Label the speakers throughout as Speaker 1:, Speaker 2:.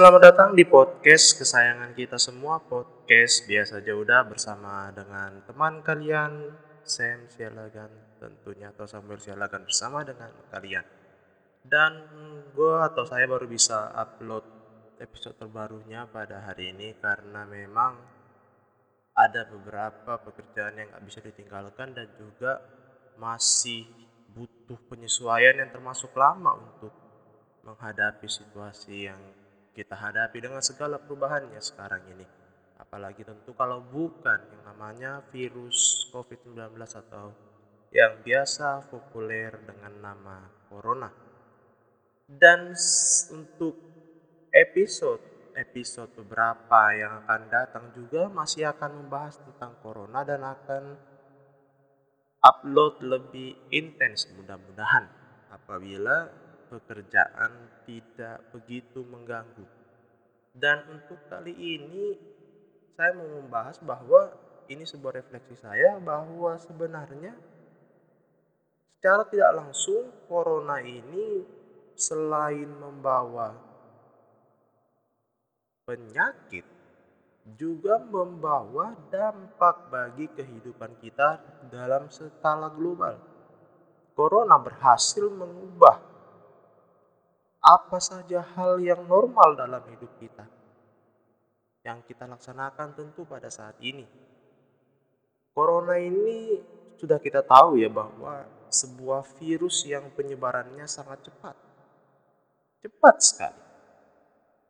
Speaker 1: Selamat datang di podcast kesayangan kita semua. Podcast biasa aja udah bersama dengan teman kalian Sam Sialagan tentunya atau Samuel Sialagan bersama dengan kalian. Dan gue atau saya baru bisa upload episode terbarunya pada hari ini karena memang ada beberapa pekerjaan yang nggak bisa ditinggalkan dan juga masih butuh penyesuaian yang termasuk lama untuk menghadapi situasi yang kita hadapi dengan segala perubahannya sekarang ini. Apalagi tentu kalau bukan yang namanya virus COVID-19 atau yang biasa populer dengan nama Corona. Dan untuk episode episode beberapa yang akan datang juga masih akan membahas tentang Corona dan akan upload lebih intens mudah-mudahan apabila pekerjaan tidak begitu mengganggu. Dan untuk kali ini saya mau membahas bahwa ini sebuah refleksi saya bahwa sebenarnya secara tidak langsung corona ini selain membawa penyakit juga membawa dampak bagi kehidupan kita dalam skala global. Corona berhasil mengubah apa saja hal yang normal dalam hidup kita yang kita laksanakan tentu pada saat ini. Corona ini sudah kita tahu ya bahwa sebuah virus yang penyebarannya sangat cepat. Cepat sekali.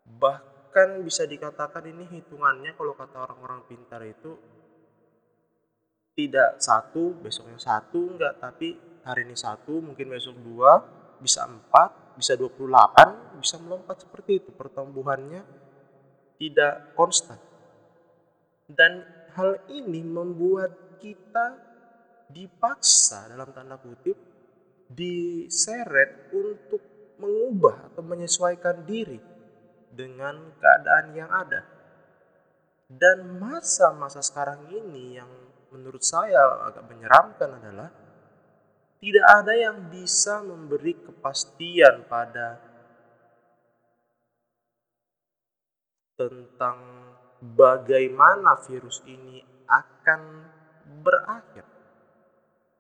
Speaker 1: Bahkan bisa dikatakan ini hitungannya kalau kata orang-orang pintar itu tidak satu, besoknya satu enggak, tapi hari ini satu, mungkin besok dua, bisa empat, bisa 28 bisa melompat seperti itu. Pertumbuhannya tidak konstan. Dan hal ini membuat kita dipaksa dalam tanda kutip diseret untuk mengubah atau menyesuaikan diri dengan keadaan yang ada. Dan masa-masa sekarang ini yang menurut saya agak menyeramkan adalah tidak ada yang bisa memberi kepastian pada tentang bagaimana virus ini akan berakhir.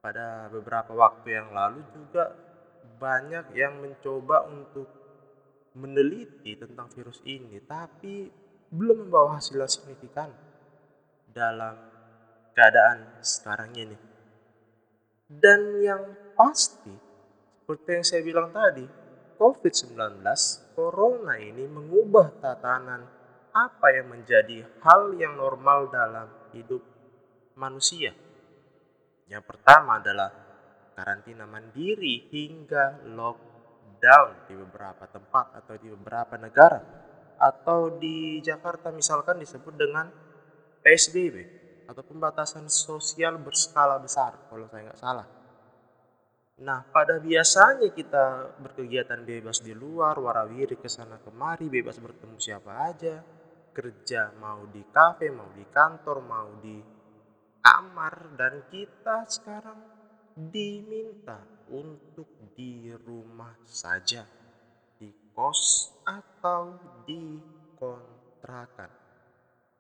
Speaker 1: Pada beberapa waktu yang lalu juga banyak yang mencoba untuk meneliti tentang virus ini, tapi belum membawa hasil signifikan dalam keadaan sekarang ini. Dan yang pasti, seperti yang saya bilang tadi, COVID-19, Corona ini mengubah tatanan apa yang menjadi hal yang normal dalam hidup manusia. Yang pertama adalah karantina mandiri hingga lockdown di beberapa tempat atau di beberapa negara. Atau di Jakarta misalkan disebut dengan PSBB atau pembatasan sosial berskala besar kalau saya nggak salah. Nah, pada biasanya kita berkegiatan bebas di luar, warawiri ke sana kemari, bebas bertemu siapa aja, kerja mau di kafe, mau di kantor, mau di kamar, dan kita sekarang diminta untuk di rumah saja, di kos atau di kontrakan.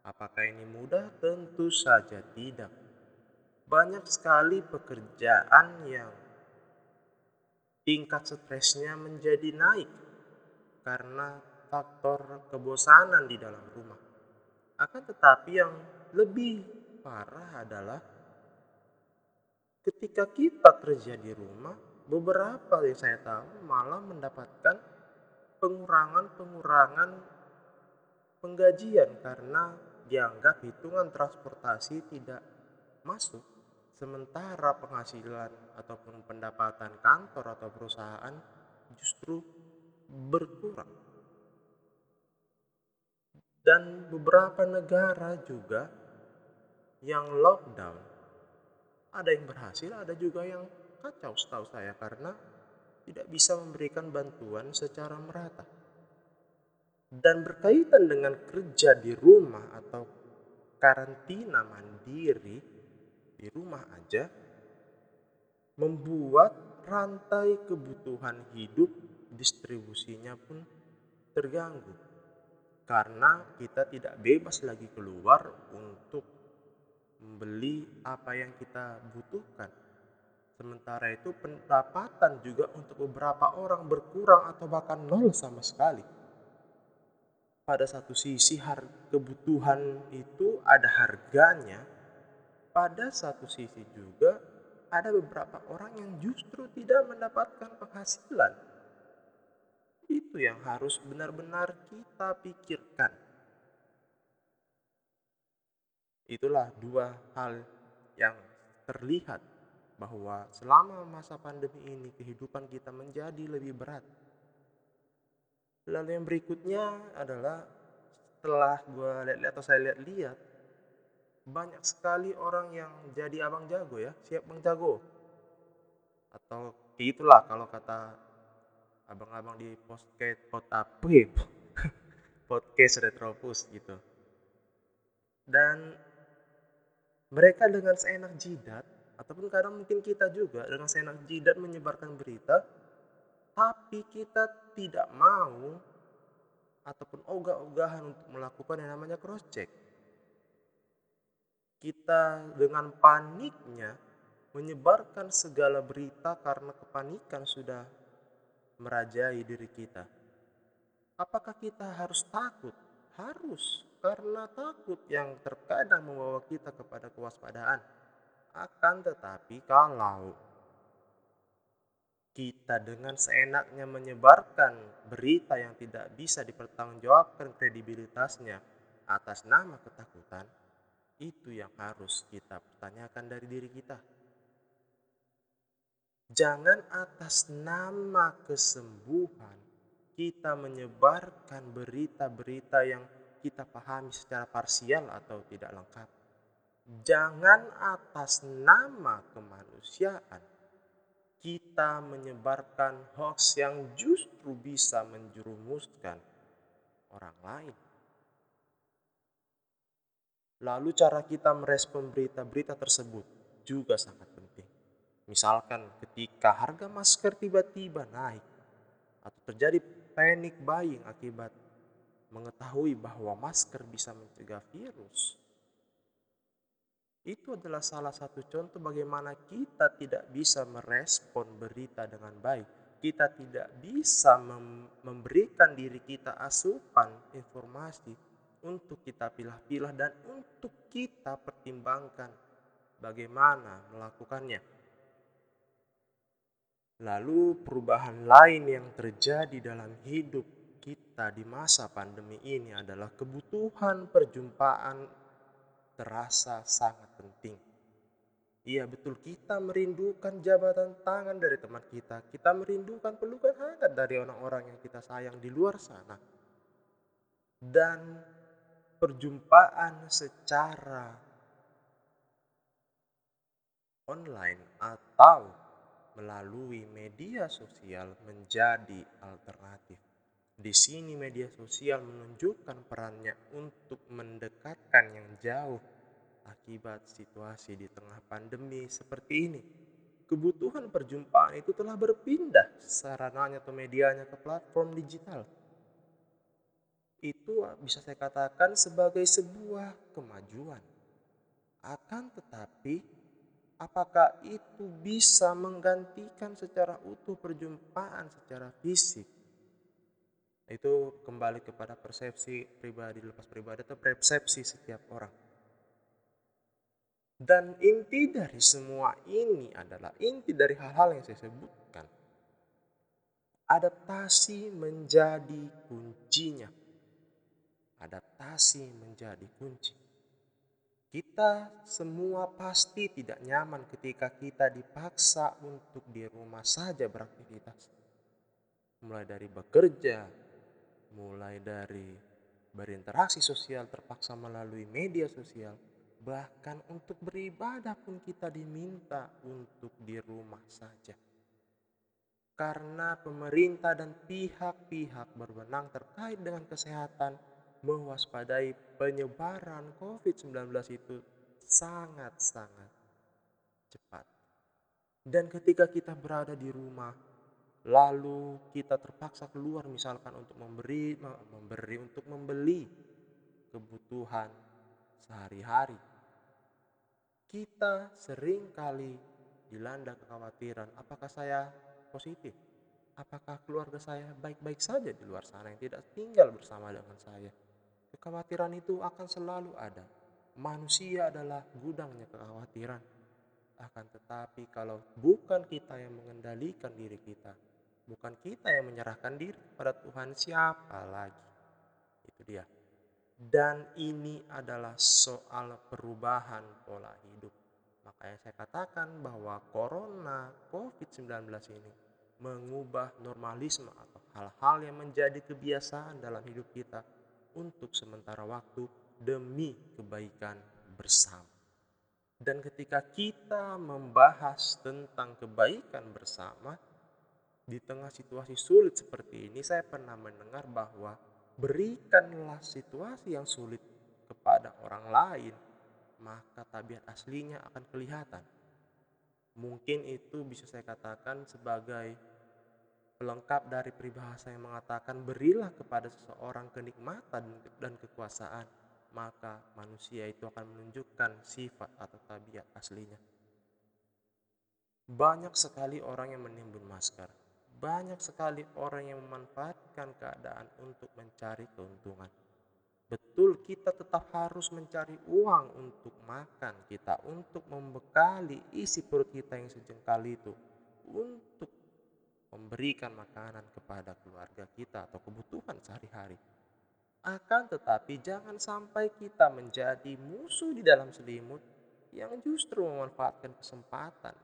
Speaker 1: Apakah ini mudah? Tentu saja tidak. Banyak sekali pekerjaan yang tingkat stresnya menjadi naik karena faktor kebosanan di dalam rumah. Akan tetapi yang lebih parah adalah ketika kita kerja di rumah, beberapa yang saya tahu malah mendapatkan pengurangan-pengurangan penggajian karena dianggap hitungan transportasi tidak masuk, sementara penghasilan ataupun pendapatan kantor atau perusahaan justru berkurang. Dan beberapa negara juga yang lockdown, ada yang berhasil, ada juga yang kacau setahu saya karena tidak bisa memberikan bantuan secara merata dan berkaitan dengan kerja di rumah atau karantina mandiri di rumah aja membuat rantai kebutuhan hidup distribusinya pun terganggu. karena kita tidak bebas lagi keluar untuk membeli apa yang kita butuhkan. Sementara itu pendapatan juga untuk beberapa orang berkurang atau bahkan nol sama sekali. Pada satu sisi kebutuhan itu ada harganya, pada satu sisi juga ada beberapa orang yang justru tidak mendapatkan penghasilan itu yang harus benar-benar kita pikirkan. Itulah dua hal yang terlihat bahwa selama masa pandemi ini kehidupan kita menjadi lebih berat. Lalu yang berikutnya adalah setelah gue lihat-lihat atau saya lihat-lihat banyak sekali orang yang jadi abang jago ya, siap bang. Atau itulah kalau kata abang-abang di podcast pot ya? podcast retropus gitu dan mereka dengan seenak jidat ataupun kadang mungkin kita juga dengan seenak jidat menyebarkan berita tapi kita tidak mau ataupun ogah-ogahan untuk melakukan yang namanya cross check kita dengan paniknya menyebarkan segala berita karena kepanikan sudah merajai diri kita. Apakah kita harus takut? Harus, karena takut yang terkadang membawa kita kepada kewaspadaan. Akan tetapi kalau kita dengan seenaknya menyebarkan berita yang tidak bisa dipertanggungjawabkan kredibilitasnya atas nama ketakutan, itu yang harus kita pertanyakan dari diri kita. Jangan atas nama kesembuhan kita menyebarkan berita-berita yang kita pahami secara parsial atau tidak lengkap. Jangan atas nama kemanusiaan kita menyebarkan hoax yang justru bisa menjerumuskan orang lain. Lalu cara kita merespon berita-berita tersebut juga sangat penting. Misalkan ketika harga masker tiba-tiba naik atau terjadi panic buying akibat mengetahui bahwa masker bisa mencegah virus. Itu adalah salah satu contoh bagaimana kita tidak bisa merespon berita dengan baik. Kita tidak bisa mem memberikan diri kita asupan informasi untuk kita pilah-pilah dan untuk kita pertimbangkan bagaimana melakukannya. Lalu perubahan lain yang terjadi dalam hidup kita di masa pandemi ini adalah kebutuhan perjumpaan terasa sangat penting. Iya betul kita merindukan jabatan tangan dari teman kita. Kita merindukan pelukan hangat dari orang-orang yang kita sayang di luar sana. Dan perjumpaan secara online atau melalui media sosial menjadi alternatif. Di sini media sosial menunjukkan perannya untuk mendekatkan yang jauh akibat situasi di tengah pandemi seperti ini. Kebutuhan perjumpaan itu telah berpindah sarananya atau medianya ke platform digital. Itu bisa saya katakan sebagai sebuah kemajuan. Akan tetapi apakah itu bisa menggantikan secara utuh perjumpaan secara fisik? Itu kembali kepada persepsi pribadi, lepas pribadi atau persepsi setiap orang. Dan inti dari semua ini adalah inti dari hal-hal yang saya sebutkan. Adaptasi menjadi kuncinya. Adaptasi menjadi kunci. Kita semua pasti tidak nyaman ketika kita dipaksa untuk di rumah saja beraktivitas. Mulai dari bekerja, mulai dari berinteraksi sosial terpaksa melalui media sosial, bahkan untuk beribadah pun kita diminta untuk di rumah saja. Karena pemerintah dan pihak-pihak berwenang terkait dengan kesehatan mewaspadai penyebaran COVID-19 itu sangat-sangat cepat. Dan ketika kita berada di rumah, lalu kita terpaksa keluar misalkan untuk memberi memberi untuk membeli kebutuhan sehari-hari. Kita sering kali dilanda kekhawatiran, apakah saya positif? Apakah keluarga saya baik-baik saja di luar sana yang tidak tinggal bersama dengan saya? Kekhawatiran itu akan selalu ada. Manusia adalah gudangnya kekhawatiran. Akan tetapi kalau bukan kita yang mengendalikan diri kita, bukan kita yang menyerahkan diri kepada Tuhan, siapa lagi? Itu dia. Dan ini adalah soal perubahan pola hidup. Makanya saya katakan bahwa corona COVID-19 ini mengubah normalisme atau hal-hal yang menjadi kebiasaan dalam hidup kita untuk sementara waktu demi kebaikan bersama. Dan ketika kita membahas tentang kebaikan bersama, di tengah situasi sulit seperti ini, saya pernah mendengar bahwa berikanlah situasi yang sulit kepada orang lain, maka tabiat aslinya akan kelihatan. Mungkin itu bisa saya katakan sebagai pelengkap dari peribahasa yang mengatakan berilah kepada seseorang kenikmatan dan kekuasaan, maka manusia itu akan menunjukkan sifat atau tabiat aslinya. Banyak sekali orang yang menimbun masker, banyak sekali orang yang memanfaatkan keadaan untuk mencari keuntungan. Betul, kita tetap harus mencari uang untuk makan kita, untuk membekali isi perut kita yang sejengkal itu, untuk memberikan makanan kepada keluarga kita atau kebutuhan sehari-hari. Akan tetapi, jangan sampai kita menjadi musuh di dalam selimut yang justru memanfaatkan kesempatan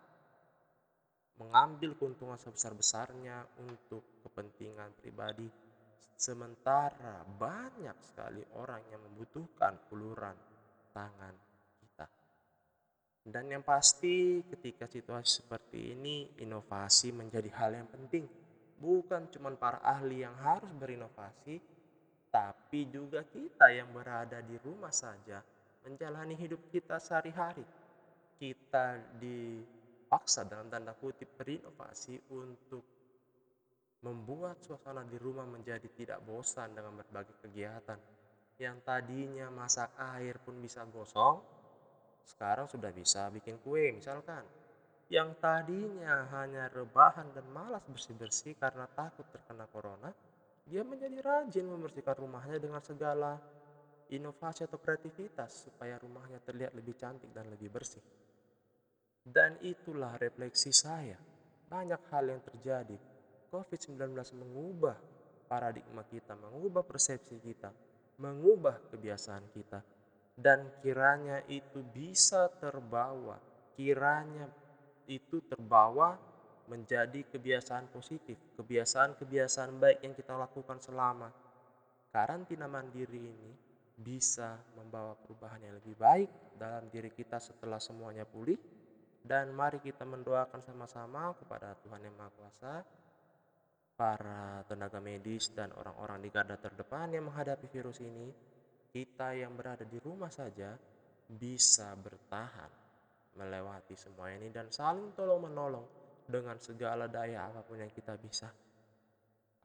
Speaker 1: mengambil keuntungan sebesar-besarnya untuk kepentingan pribadi sementara banyak sekali orang yang membutuhkan uluran tangan kita. Dan yang pasti ketika situasi seperti ini inovasi menjadi hal yang penting. Bukan cuma para ahli yang harus berinovasi, tapi juga kita yang berada di rumah saja menjalani hidup kita sehari-hari. Kita di paksa dalam tanda kutip berinovasi untuk membuat suasana di rumah menjadi tidak bosan dengan berbagai kegiatan. Yang tadinya masak air pun bisa gosong, sekarang sudah bisa bikin kue misalkan. Yang tadinya hanya rebahan dan malas bersih-bersih karena takut terkena corona, dia menjadi rajin membersihkan rumahnya dengan segala inovasi atau kreativitas supaya rumahnya terlihat lebih cantik dan lebih bersih. Dan itulah refleksi saya. Banyak hal yang terjadi. COVID-19 mengubah paradigma kita, mengubah persepsi kita, mengubah kebiasaan kita. Dan kiranya itu bisa terbawa, kiranya itu terbawa menjadi kebiasaan positif, kebiasaan-kebiasaan baik yang kita lakukan selama karantina mandiri ini bisa membawa perubahan yang lebih baik dalam diri kita setelah semuanya pulih dan mari kita mendoakan sama-sama kepada Tuhan Yang Maha Kuasa, para tenaga medis dan orang-orang di garda terdepan yang menghadapi virus ini, kita yang berada di rumah saja bisa bertahan melewati semua ini dan saling tolong menolong dengan segala daya apa pun yang kita bisa.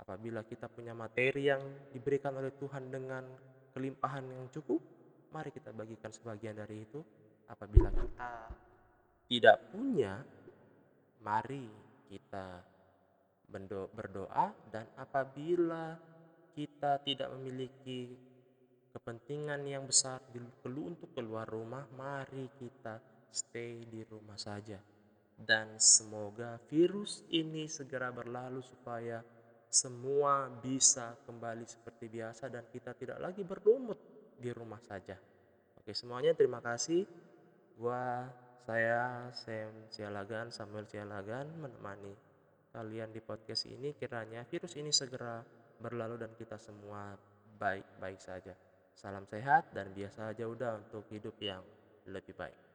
Speaker 1: Apabila kita punya materi yang diberikan oleh Tuhan dengan kelimpahan yang cukup, mari kita bagikan sebagian dari itu. Apabila kita tidak punya, mari kita berdoa dan apabila kita tidak memiliki kepentingan yang besar perlu untuk keluar rumah, mari kita stay di rumah saja. Dan semoga virus ini segera berlalu supaya semua bisa kembali seperti biasa dan kita tidak lagi berlumut di rumah saja. Oke, semuanya terima kasih. Gua saya Sam Cialagan, Samuel Cialagan menemani kalian di podcast ini kiranya virus ini segera berlalu dan kita semua baik-baik saja. Salam sehat dan biasa aja udah untuk hidup yang lebih baik.